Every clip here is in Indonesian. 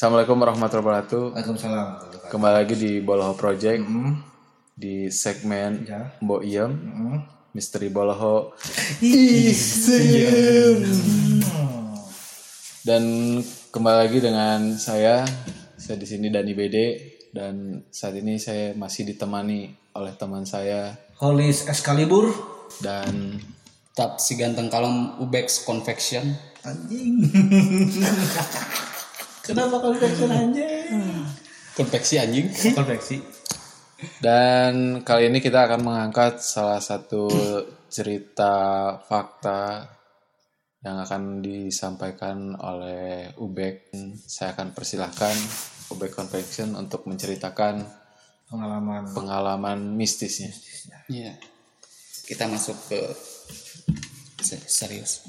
Assalamualaikum warahmatullahi wabarakatuh. Waalaikumsalam. Kembali lagi di Boloho Project Hmm. di segmen Ya. Mbok Iem, Hmm. Misteri Boloho. Dan kembali lagi dengan saya, saya di sini Dani BD dan saat ini saya masih ditemani oleh teman saya Holis Excalibur. dan Tetap si ganteng kalem Ubex Confection. Anjing. Kenapa konveksi anjing? Konveksi anjing. Konveksi. dan kali ini kita akan mengangkat salah satu cerita fakta yang akan disampaikan oleh Ubek. Saya akan persilahkan Ubek Convection untuk menceritakan Pengalaman. pengalaman mistisnya. Iya. Kita masuk ke se- serius.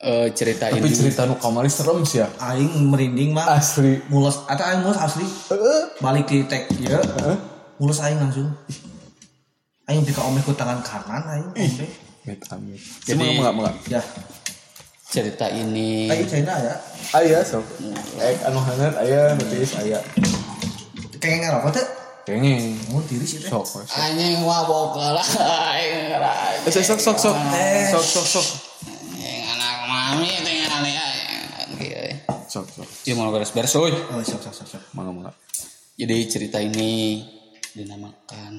Eh cerita Tapi ini cerita nu kamari serem sih ya. Aing merinding mah. Asli. Mulos. Atau Aing mulos asli. Balik di tag. Ya. Mulos Aing langsung. Aing bisa omeh ku tangan kanan Aing. Omeh. Amit amit. Jadi- enggak enggak. Ya. cerita ini Aing China ya. Aya sok. Eh anu hangat aya nutis aya. Kayak ngerokok tuh. Kengeng. Mau tiris itu. Sok. sok. anjing mabok lah aing ngerai. Eh, sok sok sok. Eh. Sok sok sok. Mami tinggal ya. Sok sok. Dia mau beres-beres euy. Oh, sok sok sok sok. Mangga mangga. Jadi cerita ini dinamakan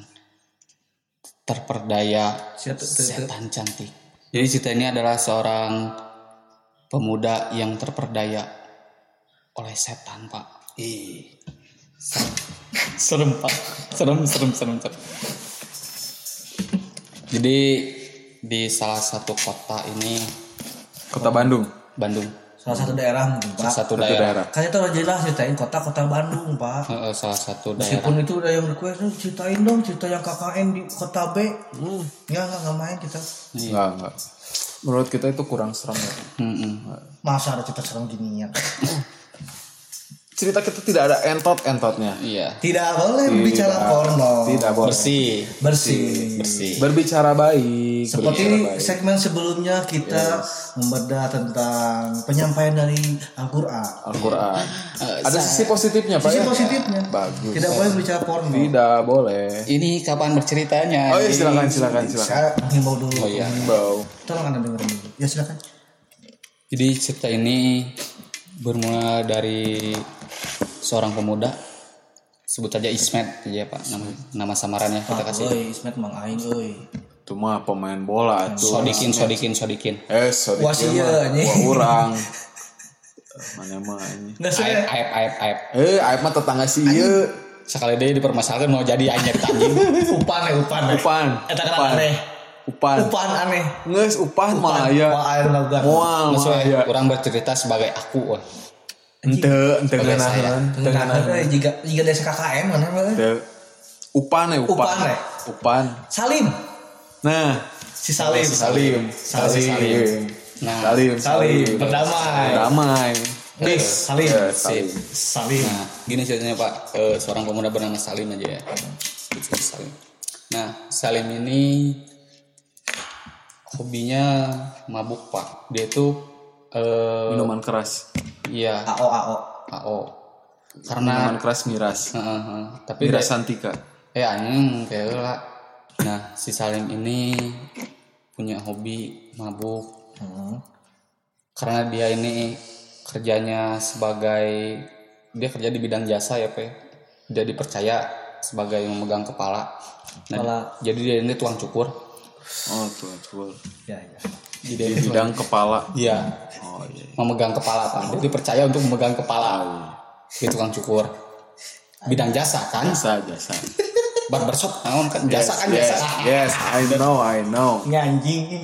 terperdaya setan cantik. Jadi cerita ini adalah seorang pemuda yang terperdaya oleh setan pak. Ih, serem pak, serem serem serem serem. Jadi di salah satu kota ini Kota Bandung. Bandung, Salah satu daerah mungkin Pak. salah satu daerah, daerah. Kan itu udah jelas ceritain kota-kota Bandung, Pak. Eh, salah satu daerah. Meskipun itu udah yang request, "Eh, ceritain dong cerita yang KKN di kota B. Hmm. Ya nggak nggak main kita. Enggak enggak. Menurut kita itu kurang serem ya. Mm-mm. Masa ada cerita serem gini ya? Cerita kita tidak ada entot-entotnya. Iya, Tidak boleh berbicara porno. Tidak boleh. bersih, Bersih. bersih. Berbicara baik. Seperti berbicara baik. segmen sebelumnya kita membedah tentang penyampaian dari Al-Quran. Al-Quran. Eh, Ada sisi positifnya, Pak. Sisi ya? positifnya. Bagus. Tidak boleh berbicara porno. Tidak boleh. Ini kapan berceritanya? Oh iya silakan silakan silakan. Saya dulu. Oh iya. Himbau. Tolong anda dengerin dulu. Ya silakan. Jadi cerita ini bermula dari seorang pemuda sebut saja Ismet aja Pak nama nama samarannya kita kasih. Oi, Ismet mang aing euy. Itu mah pemain bola tuh. Sodikin sodikin sodikin. Eh, sorry. Wah, anjing. Wah, orang. Mana mah ini. Aib aib aib aib. Eh, aib mah tetangga sih ieu. Sekali dia dipermasalahkan mau jadi anjir anjing. Upan ya, upan. ya. Upan. Eta kan aneh. Upan. Upan aneh. Ngeus upan mah. Wah, air laguan. Moal mah aya. orang bercerita sebagai aku. wah. Ente, ente nganahan. Ente nganahan. ada jika jika desa KKN mana mana. Ente. Upan ya, upan. Upan, ya? Upan. Salim. Nah, Si Salim. Salim. Salim. Salim. Nah, Salim. Salim. Berdamai. Damai. Nis, Salim. Ya. Salim. Salim. Nah, gini ceritanya Pak, Eh, seorang pemuda bernama Salim aja ya. Salim. Nah, Salim ini hobinya mabuk Pak. Dia itu eh Minuman keras. Iya AO AO. AO. Karena Minuman keras miras. Heeh, heeh. tapi Miras Santika. eh anjing kayak lah. Nah, si Salim ini punya hobi mabuk Hmm. karena dia ini kerjanya sebagai dia kerja di bidang jasa ya pe dia dipercaya sebagai memegang kepala nah, Kepala. jadi dia ini tukang cukur Oh, tuh, tuh. Ya, ya. Jadi Di bidang kepala. dia Oh, iya. memegang kepala pak dia dipercaya untuk memegang kepala dia tukang cukur bidang jasa kan Jasa, jasa. barbershop naon kan jasa kan yes, jasa yes, I know, I know. Nganjing.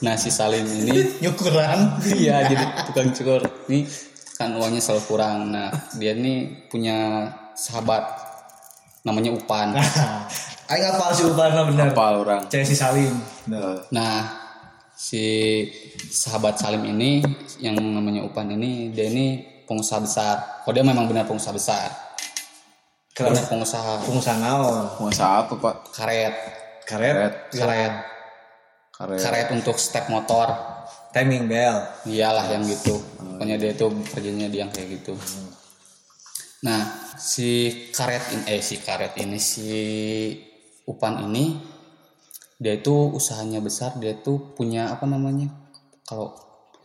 nah si Salim ini Nyukuran. iya jadi tukang cukur ini kan uangnya selalu kurang nah dia ini punya sahabat namanya Upan Aing apa si Upan bener. Apa orang? Cewek si Salim. Eh, nah si sahabat Salim ini yang namanya Upan ini dia ini pengusaha besar oh dia memang benar pengusaha besar Keren. benar pengusaha Pengusaha naon? Pengusaha apa, Pak? karet Karet. karet Karet. karet untuk step motor timing bell iyalah yang gitu pokoknya dia tuh kerjanya dia yang kayak gitu nah si karet ini eh si karet ini si upan ini dia itu usahanya besar dia tuh punya apa namanya kalau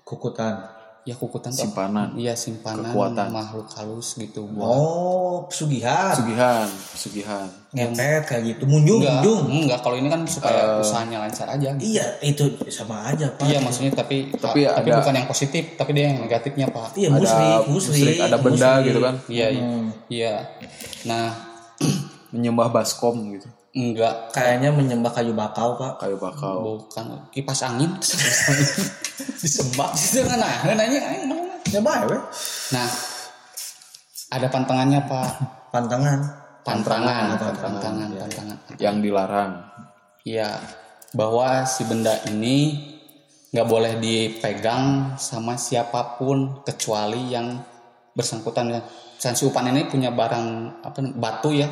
kukutan ya kukutan? Simpanan. iya simpanan Kekuatan. makhluk halus gitu buat oh pesugihan Pesugihan, pesugihan. ngepet kayak gitu munjung enggak munjung enggak kalau ini kan supaya usahanya lancar aja gitu. iya itu sama aja pak Iya maksudnya tapi Tapi tapi, ada- bukan yang positif tapi dia yang negatifnya pak. iya Ada musrik musrik musrik, ada benda musrik. gitu kan. Iya iya. iya. Nah Menyembah baskom gitu. Enggak. Kayaknya menyembah kayu bakau pak. Kayu bakau. bukan. Kipas angin. Disembah. Jangan nah nanya nyoba ya weh. Nah ada pantangannya pak. Pantangan. Pantangan. Pantangan, pantangan iya, pantangan. Yang dilarang. Iya. Bahwa si benda ini nggak boleh dipegang sama siapa pun kecuali yang bersangkutan ya. Misalnya si Upan ini punya barang apa batu ya.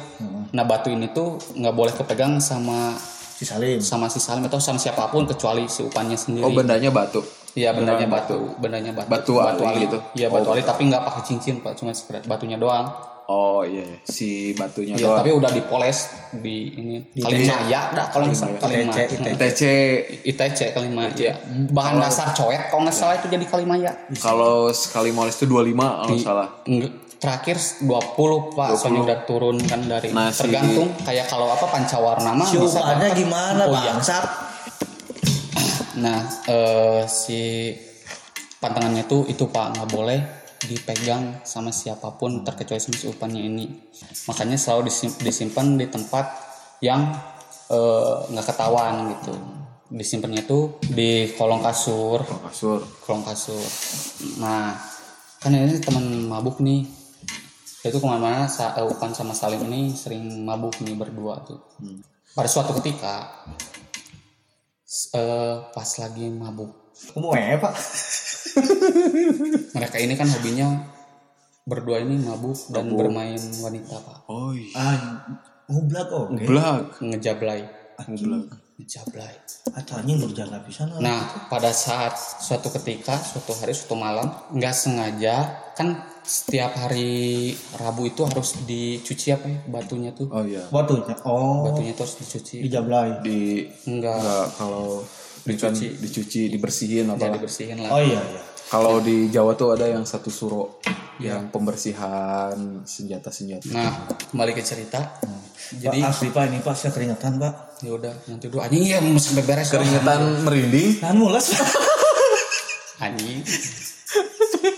Nah batu ini tuh nggak boleh kepegang sama si Salim sama si Salim atau sama siapa pun kecuali si Upannya sendiri. Oh bendanya batu. Iya bendanya beneran batu, bendanya batu. Batu ali gitu. Iya Oh, batu ali tapi nggak pakai cincin pak, cuma sekedar batunya doang. Oh iya, si batunya Iya doang. tapi udah dipoles di ini Kalimaya dah kalau nggak salah Kalimaya. ITC. ITC ITC Kalimaya. Iya. Bahan dasar coet kalau nggak salah itu jadi Kalimaya. kalau sekali moles itu 25 kalau nggak salah. Terakhir 20 Pak, soalnya udah turun kan dari Nah, si- tergantung kayak kalau apa pancawarna mah si bisa upannya dapat- gimana Oh, iya. bangsat Nah, eh, si pantangannya tuh itu Pak nggak boleh dipegang sama siapa pun terkecuali sama si upannya ini. Makanya selalu disim- disimpan di tempat yang eh, nggak ketahuan gitu. Disimpannya tuh di kolong kasur, Kasur. kolong kasur. Nah, kan ini teman mabuk nih. Dia tuh ke mana-mana sa- eh, Upan sama Salim ini sering mabuk nih berdua tuh. Pada suatu ketika, eh, pas lagi mabuk, kamu eh pak mereka ini kan hobinya berdua ini mabuk dan bermain wanita pak, Oh iya. ah ngublak oke Blag. ngejablay, Blag. ngejablay. atau anjing berjaga pisan. Nah, pada saat suatu ketika, suatu hari, suatu malam, nggak sengaja, kan setiap hari Rabu itu harus dicuci apa ya batunya tuh, Oh iya. batunya oh batunya tuh harus dicuci. dijablay Di Enggak, enggak kalau dicuci. Dicuci. Dibersihin apa. jadi dibersihin lah. oh iya iya. Kalau di Jawa tuh ada yang satu suro yang pembersihan senjata senjata Nah, kembali ke cerita. jadi Jadi asli pak ini pak saya keringetan pak. Ya udah nanti dulu. Anjing ya mau sampai beres. Keringetan merinding. Tahan mulas pak anjing.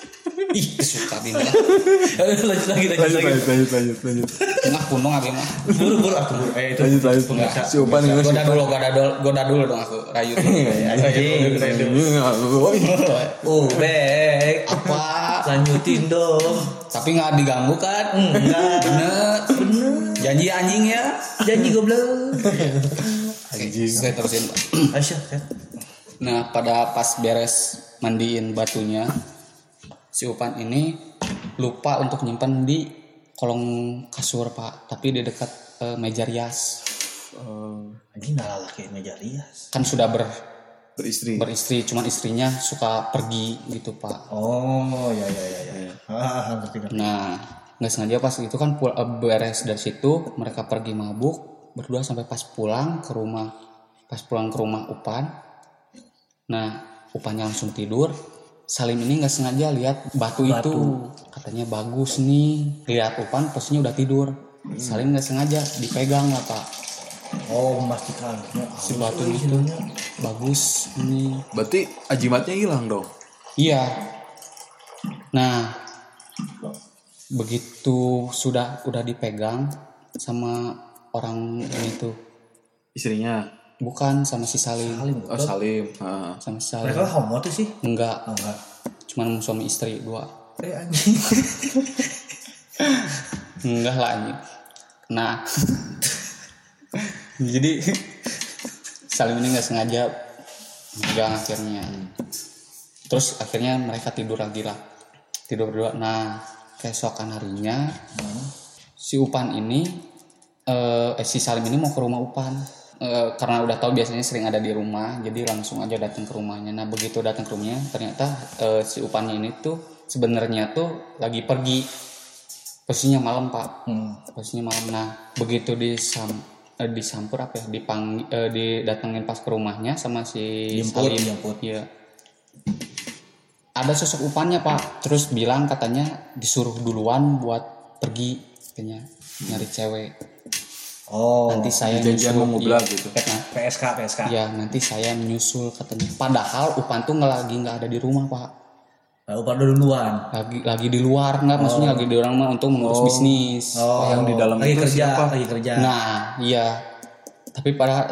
Ih, suka bina. lanjut lagi lanjut lagi lanjut lanjut lanjut Tengah kuno abi mah. buru buru aku buru eh itu lanjut lanjut pemirsa si Upan ini Goda dulu, goda dulu, goda dulu dong aku. Rayu. anjing oh baik Apa? lanjutin dong Tapi nggak diganggu kan? enggak Bener. bener Janji anjing ya. janji goblok Oke, saya terusin. Aisyah Nah, pada pas beres mandiin batunya, si Upan ini lupa untuk nyimpan di kolong kasur, Pak. Tapi di dekat eh, meja rias. anjing nalar kayak meja rias Kan sudah ber, beristri beristri, cuman istrinya suka pergi gitu, Pak. oh ya ya ya ya ah ngerti ngerti Nah, nggak sengaja pas itu kan pul- eh, beres dari situ, mereka pergi mabuk berdua sampai pas pulang ke rumah, pas pulang ke rumah Upan. Nah, Upannya langsung tidur. Salim ini nggak sengaja lihat batu, itu, katanya bagus nih. Lihat Upan posisinya udah tidur. Salim nggak sengaja dipegang lah pak. oh memastikan Si batu itu bagus ini. berarti ajimatnya hilang dong Iya. Nah, begitu sudah udah dipegang sama orang ini tuh, istrinya bukan sama si Salim, Salim oh Salim Ah. sama si Salim. mereka homo tuh sih Enggak, oh, enggak cuman suami istri dua. eh anjing Enggak lah anjing. Nah, jadi Salim ini nggak sengaja megang akhirnya. Terus akhirnya mereka tidur lagi lah, tidur berdua. Nah, keesokan harinya si Upan ini, eh, eh, si Salim ini mau ke rumah Upan. Eh, karena udah tahu biasanya sering ada di rumah jadi langsung aja datang ke rumahnya. Nah begitu datang ke rumahnya ternyata eh, si upannya ini tuh sebenarnya tuh lagi pergi. Posisinya malam pak. Hmm. posisinya malam. Nah begitu disam eh, disampur apa ya? Dipang eh, didatengin pas ke rumahnya sama si Jemput, Salim. jemput. iya. Ada sosok upannya pak. Terus bilang katanya disuruh duluan buat pergi katanya nyari cewek Oh. nanti saya Janjian mau iya. ngobrol gitu. PSK PSK. ya nanti saya menyusul katanya padahal upan tuh nggak lagi nggak ada di rumah pak Nah, upah duluan. lagi lagi di luar nggak maksudnya lagi di orang mah untuk mengurus bisnis Oh, yang di dalam lagi itu kerja, siapa? lagi kerja. Nah, iya. Tapi pada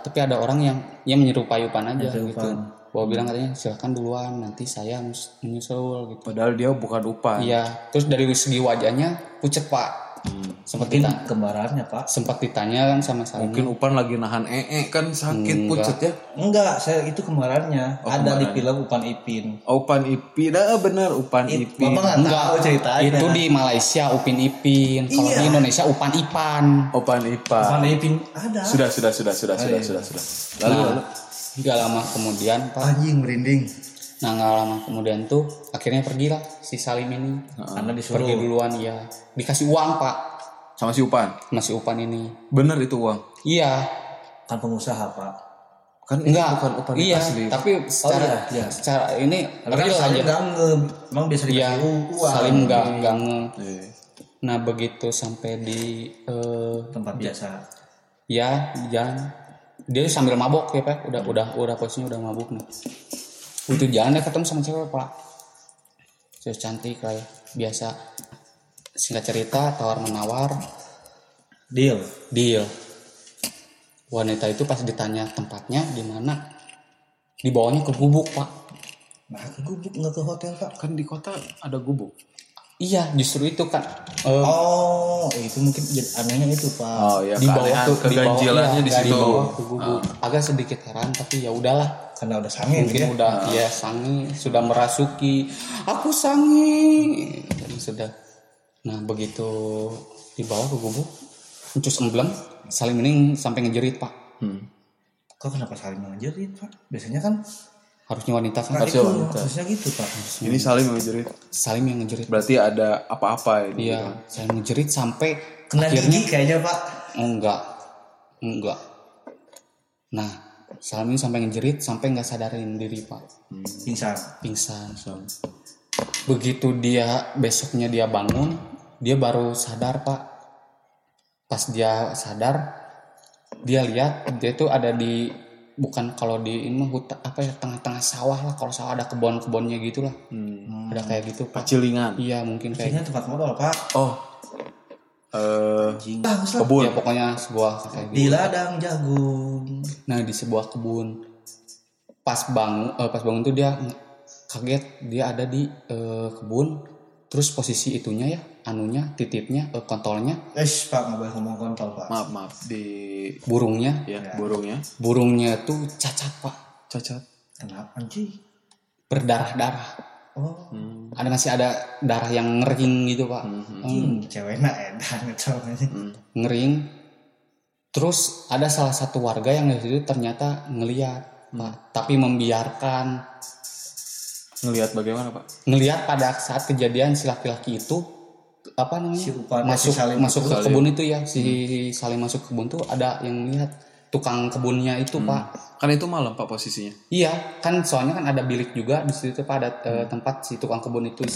tapi ada orang yang yang menyerupai Upan aja Menyerupai gitu. Upan. Bahwa bilang katanya silakan duluan nanti saya menyusul gitu. Padahal dia bukan upan. Iya, terus dari segi wajahnya pucet, Pak. Sempat Mungkin ditanya, kembarannya, Pak. sempat ditanya kan sama saya. Mungkin upan lagi nahan ee kan sakit Enggak. pucet ya. Enggak, saya itu kembarannya. Oh, Ada di kembarannya. film Upan Ipin. Oh, upan ipin, ah benar upan It- ipin. Bapak nggak Enggak, tahu ceritanya. itu di Malaysia Upin Ipin. Kalau Iya. di Indonesia Upan Ipan. Upan ipan. Upan Ipin ada. Sudah, sudah, sudah, sudah, sudah, sudah, sudah. Lalu, lalu. Nah, nggak lama kemudian, Pak. Anjing merinding. Nah, nggak lama kemudian tuh akhirnya pergilah si Salim ini. Karena disuruh. Pergi duluan ya. Dikasih uang, Pak. Sama si upan. Masih Upan ini. Bener itu uang. Iya, Kan pengusaha, Pak. Kan enggak. bukan upan iya, asli. tapi secara iya, iya. secara ini Tapi kan real Salim aja. nggak nge, emang biasa Iya, dikasih uang. Salim nggak nggak nge. Iya. Nah, begitu sampai di eh, tempat biasa. ya jalan dia sambil mabok ya pak udah udah udah posisinya udah mabuk nih itu jalan dia ketemu sama cewek pak cewek cantik lah ya biasa singkat cerita tawar menawar Deal. deal wanita itu pas ditanya tempatnya di mana dibawanya ke gubuk pak Nah, ke gubuk nggak ke hotel, Pak. Kan di kota ada gubuk. iya justru itu kan eh, Oh, itu mungkin anehnya itu, Pak. Oh iya, di bawah tuh di bawah keganjilannya iya, di situ. bawah ke gubuk agak sedikit heran tapi ya udahlah Karena udah sangin mungkin ya. udah ya sangi sudah merasuki aku sangi Dan sudah nah begitu dibawa ke gubuk Encus emblem saling ini sampai ngejerit pak Hmm. Kok kenapa saling menjerit, Pak? Biasanya kan harusnya wanita kan Harusnya itu, wanita. harusnya gitu, Pak. Ini saling menjerit. saling yang ngejerit Berarti ada apa-apa ini. iya saling ngejerit sampai Kena akhirnya gigi kayaknya, Pak. oh, enggak enggak nah saling ini sampai ngejerit sampai nggak sadarin diri pak Pingsan. pingsan begitu dia besoknya dia bangun dia baru sadar pak pas dia sadar dia lihat dia itu ada di bukan kalau di ini hutan apa ya tengah-tengah sawah lah kalau sawah ada kebun-kebunnya gitu lah Hmm. ada kayak gitu pak Pacilingan. iya mungkin Kayaknya kayak tempat modal, Pak. Oh. Eh, lah. kebun. ya pokoknya sebuah kayak Di gitu ladang jagung. nah di sebuah kebun pas bangun eh, pas bangun tuh dia kaget dia ada di eh, kebun terus posisi itunya ya anunya titipnya eh, kontolnya Eh, Pak, nggak boleh ngomong kontol, Pak. Maaf, maaf di burungnya ya, Ya. burungnya burungnya tuh cacat pak cacat. Kenapa, anjing? berdarah-darah Oh, Hmm. ada masih ada darah yang ngering gitu pak Hmm, anjing. Cewek nak edan itu anjing. ngering terus ada salah satu warga yang dari situ ternyata ngeliat pak tapi membiarkan Ngelihat bagaimana, Pak? ngelihat pada saat kejadian si laki-laki itu apa namanya? Si Upan- masuk si Salim masuk ke kebun itu ya si saling masuk ke kebun tuh ada yang lihat tukang kebunnya itu pak. Kan itu malam, Pak, posisinya. iya kan soalnya kan ada bilik juga di situ pak ada eh, tempat si tukang kebun itu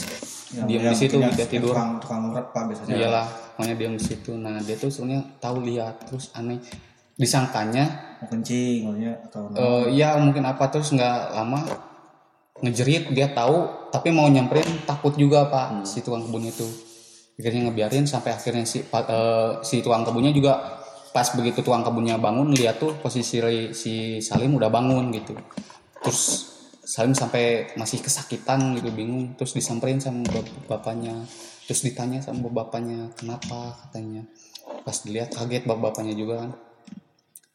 Yang- diam di situ dia tidur. Tukang, tukang urat, Pak, biasanya. iyalah pokoknya diam di situ. Nah dia tuh sebenarnya tahu lihat terus aneh. Disangkanya Mau kencing, maksudnya, atau eh ya mungkin apa terus nggak lama ngejerit dia tahu tapi mau nyamperin takut juga pak si tukang kebun itu. Akhirnya ngebiarin sampai akhirnya si eh, si tukang kebunnya juga pas begitu tukang kebunnya bangun lihat tuh posisi si Salim udah bangun gitu. Terus Salim sampai masih kesakitan gitu bingung. Terus disamperin sama bap- bapaknya. Terus ditanya sama bapaknya kenapa? katanya. Pas dilihat kaget bapak-bapaknya juga kan.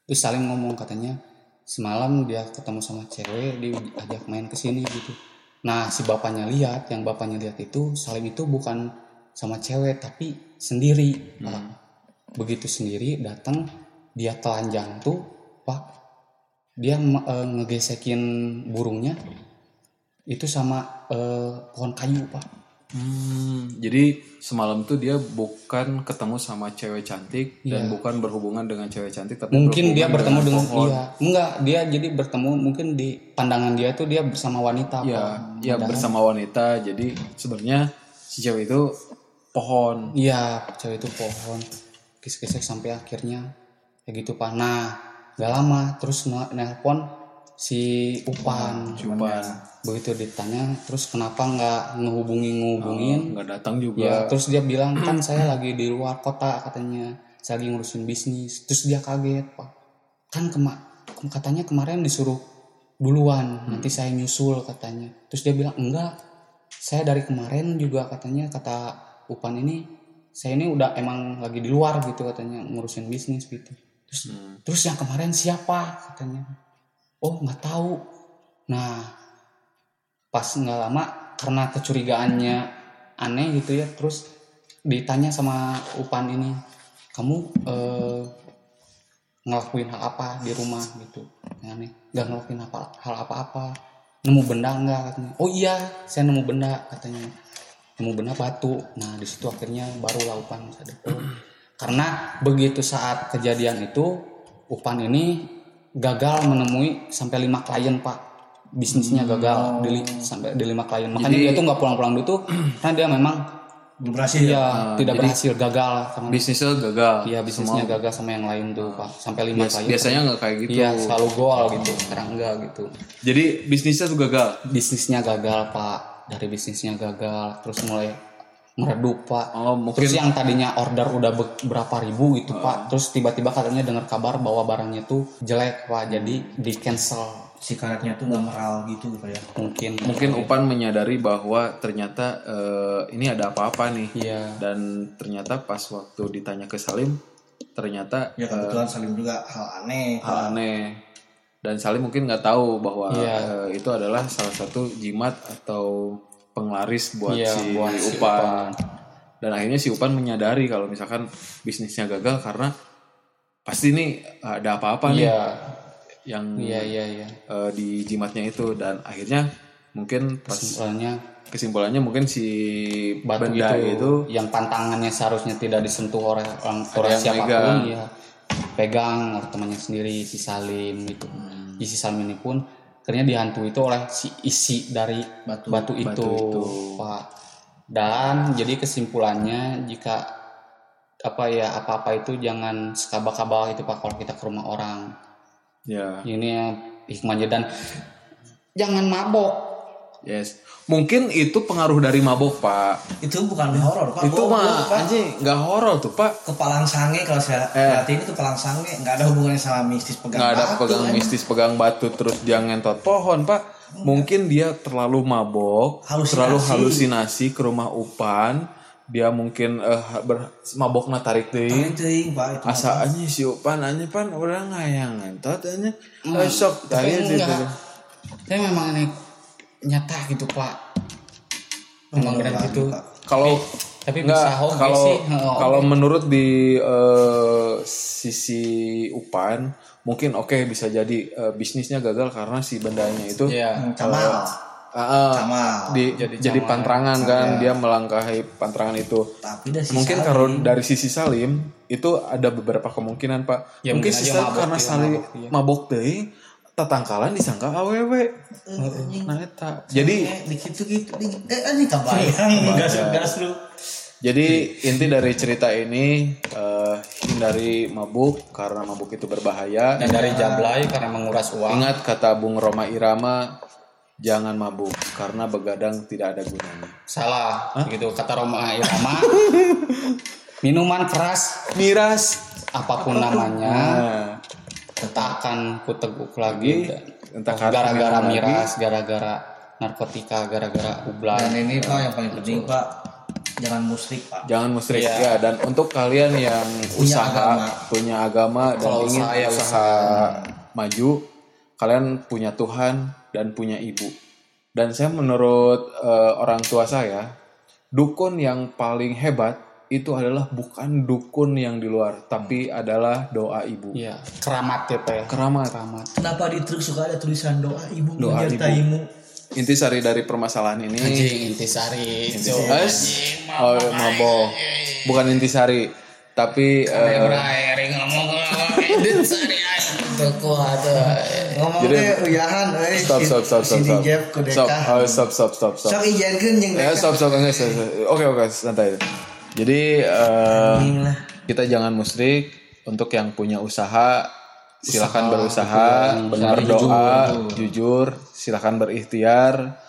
Terus Salim ngomong katanya semalam dia ketemu sama cewek dia ajak main ke sini gitu. Nah si bapaknya lihat yang bapaknya lihat itu Salim itu bukan sama cewek tapi sendiri. Pak. begitu sendiri datang dia telanjang tuh pak dia eh, ngegesekin burungnya itu sama eh, pohon kayu pak Hmm, jadi semalam tuh dia bukan ketemu sama cewek cantik dan bukan berhubungan dengan cewek cantik tapi mungkin dia bertemu dengan pohon. iya enggak dia jadi bertemu mungkin di pandangan dia tuh dia bersama wanita Ya, ya bersama wanita. Jadi sebenarnya si cewek itu pohon. iya cewek itu pohon gesek-gesek sampai akhirnya kayak gitu pak nah gak lama terus ne- nelpon si Upan. Cuman begitu ditanya terus kenapa nggak ngehubungi ngehubungin nggak datang ya juga. terus dia bilang kan saya lagi di luar kota katanya. Saya lagi ngurusin bisnis. Terus dia kaget pak kan kema katanya kemarin disuruh duluan nanti saya nyusul katanya. Terus dia bilang enggak saya dari kemarin juga katanya. Kata Upan ini saya ini udah emang lagi di luar gitu katanya ngurusin bisnis gitu. Terus terus yang kemarin siapa? katanya oh nggak tahu. Nah pas nggak lama karena kecurigaannya aneh gitu ya terus ditanya sama Upan ini kamu eh, ngelakuin hal apa di rumah? Gitu. Aneh nggak ngelakuin apa hal apa-apa. Nemu benda enggak katanya oh iya saya nemu benda katanya. Nemu benda batu. Nah di situ akhirnya baru Upan sadar. Karena begitu saat kejadian itu Upan ini gagal menemui sampai lima klien pak bisnisnya gagal di li- sampai di lima klien makanya dia tuh nggak pulang-pulang dulu tuh karena dia memang berhasil Iya, tidak berhasil gagal sama Bisnisnya gagal. Iya, bisnisnya gagal sama yang lain tuh, Pak. Sampai lima kali. Biasanya nggak kayak gitu. Iya, selalu goal gitu. Sekarang enggak gitu. Jadi bisnisnya tuh gagal. Bisnisnya gagal, Pak. Dari bisnisnya gagal, terus mulai meredup, Pak. Oh, mungkin Terus yang tadinya order udah be- berapa ribu gitu, Pak. Terus tiba-tiba katanya dengar kabar bahwa barangnya tuh jelek, Pak. Jadi di cancel si karetnya tuh nggak meral gitu pak ya mungkin. mungkin Upan menyadari bahwa ternyata eh, ini ada apa-apa nih. Iya. Dan ternyata pas waktu ditanya ke Salim, ternyata ya kebetulan Salim juga hal aneh hal aneh. Dan Salim mungkin nggak tahu bahwa Iya. eh, itu adalah salah satu jimat atau penglaris buat Iya, si buat si Upan. Dan akhirnya si Upan menyadari kalau misalkan bisnisnya gagal karena pasti ini ada apa-apa nih Iya. yang Iya, iya, iya. eh, di jimatnya itu dan akhirnya mungkin pas Soalnya kesimpulannya mungkin si batu benda itu, itu, yang pantangannya seharusnya tidak disentuh oleh orang yang siapa pun ya pegang temannya sendiri si Salim gitu Hmm. si Salim ini pun akhirnya dihantui itu oleh si isi dari Batu. batu, itu, Batu itu. pak dan jadi kesimpulannya jika apa ya apa-apa itu jangan sekabak-kabak itu pak kalau kita ke rumah orang. Ya. Ini ya hikmahnya. Dan jangan mabok yes. Mungkin itu pengaruh dari mabok pak. Itu bukan horor pak. Itu mah Pak. anjing nggak horor tuh pak. Kepalang sange kalau saya Eh. itu kepalang sange. Nggak ada hubungannya sama mistis pegang nggak ada batu, pegang kan. mistis pegang batu terus dia ngentot pohon pak. Mungkin dia terlalu mabok Halusinasi. terlalu halusinasi ke rumah Upan. Dia mungkin eh, ber, mabokna tarik deui Teuing, pak itu asa anjing si Upan anjing pan udah ngayang ngentot anjing. Esok tapi tadi enggak. tapi memang ini nyata gitu pak. Memang benar lagi, gitu. Pak. kalau tapi Enggak, bisa kalau sih. Oh, kalau menurut di eh, sisi Upan mungkin oke bisa jadi eh, bisnisnya gagal karena si bendanya itu ya Kamal Kamal di, Jadi jadi, camal. pantrangan kan dia melangkahi pantrangan itu. Tapi dari si mungkin Salim, kalau dari sisi Salim itu ada beberapa kemungkinan pak. Ya, mungkin mungkin si aja Salim karena iya, Salim mabok, iya. mabok deh tatangkalan disangka awewe nah eta jadi di situ gitu eh ini kebayang gas gas lu. Jadi inti dari cerita ini eh, hindari mabuk karena mabuk itu berbahaya. dan dari jablay karena menguras uang. Ingat kata Bung Roma Irama, jangan mabuk karena begadang tidak ada gunanya. salah gitu kata Roma Irama. Minuman keras Miras. apa pun namanya. Nah, tak akan kuteguk lagi. entah karena gara-gara miras gara-gara narkotika gara-gara dan ublay ini pak yang paling penting pak. Jangan musrik pak. Jangan musyrik Iya. ya. Dan untuk kalian yang usaha agama. punya agama dan Kalau ingin usaha ya usaha. maju, kalian punya Tuhan dan punya ibu. Dan saya menurut eh, orang tua saya, dukun yang paling hebat itu adalah bukan dukun yang di luar, tapi adalah doa ibu. Iya, keramat ya Pak ya. Keramat. Keramat. Kenapa di truk suka ada tulisan doa ibu Doa menyertaimu? Intisari dari permasalahan ini Anjing intisari. Es, oh, mabok. Bukan intisari, tapi eh, Berakhir ngomong intisari Tuku atuh. Ngomongnya uyahan euy. stop stop stop stop Si stop. Dijep ku Stop, deka. oh, stop stop stop stop. Sok ijankeun jeung Ya, deka. stop stop enggak, stop, stop. Oke oke santai. Jadi eh, lah. kita jangan musrik untuk yang punya usaha silakan berusaha yang benar, berdoa jujur, silakan berikhtiar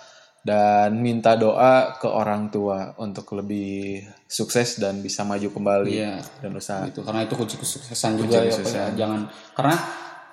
dan minta doa ke orang tua untuk lebih sukses dan bisa maju kembali Iya. dan usaha. Itu karena itu kunci kesuksesan juga ya, Pak, ya. kesuksesan. Jangan karena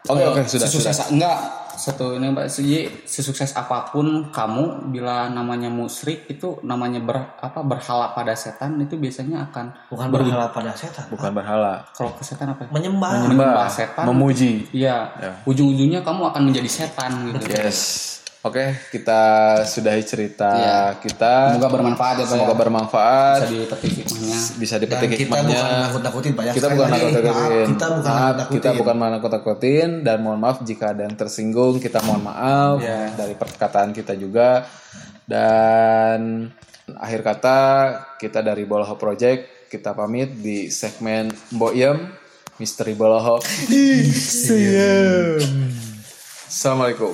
Oke, eh, oke, sudah, sesukses enggak satu ini Mbak Siji sesukses apa pun kamu bila namanya musrik itu namanya ber, apa berhala pada setan itu biasanya akan Bukan berhala pada setan. Bukan berhala, kalau ke setan apa ya? Menyembah. Menyembah setan. memuji. Iya, Ya. ujung-ujungnya kamu akan menjadi setan gitu. Yes. Oke, kita sudahi cerita Iya. kita. Semoga bermanfaat ya Pak. Semoga ya. bermanfaat. Bisa dipetik hikmahnya. Bisa Dan dipetik kita hikmahnya. bukan nakut-nakutin Pak ya. kita bukan nakut-nakutin. Kita bukan nakut-nakutin. kita bukan nakut-nakutin dan mohon maaf jika ada yang tersinggung, kita mohon maaf Ya. dari perkataan kita juga. Dan akhir kata kita dari Boloho Project kita pamit di segmen Mboyem Misteri Boloho. Assalamualaikum.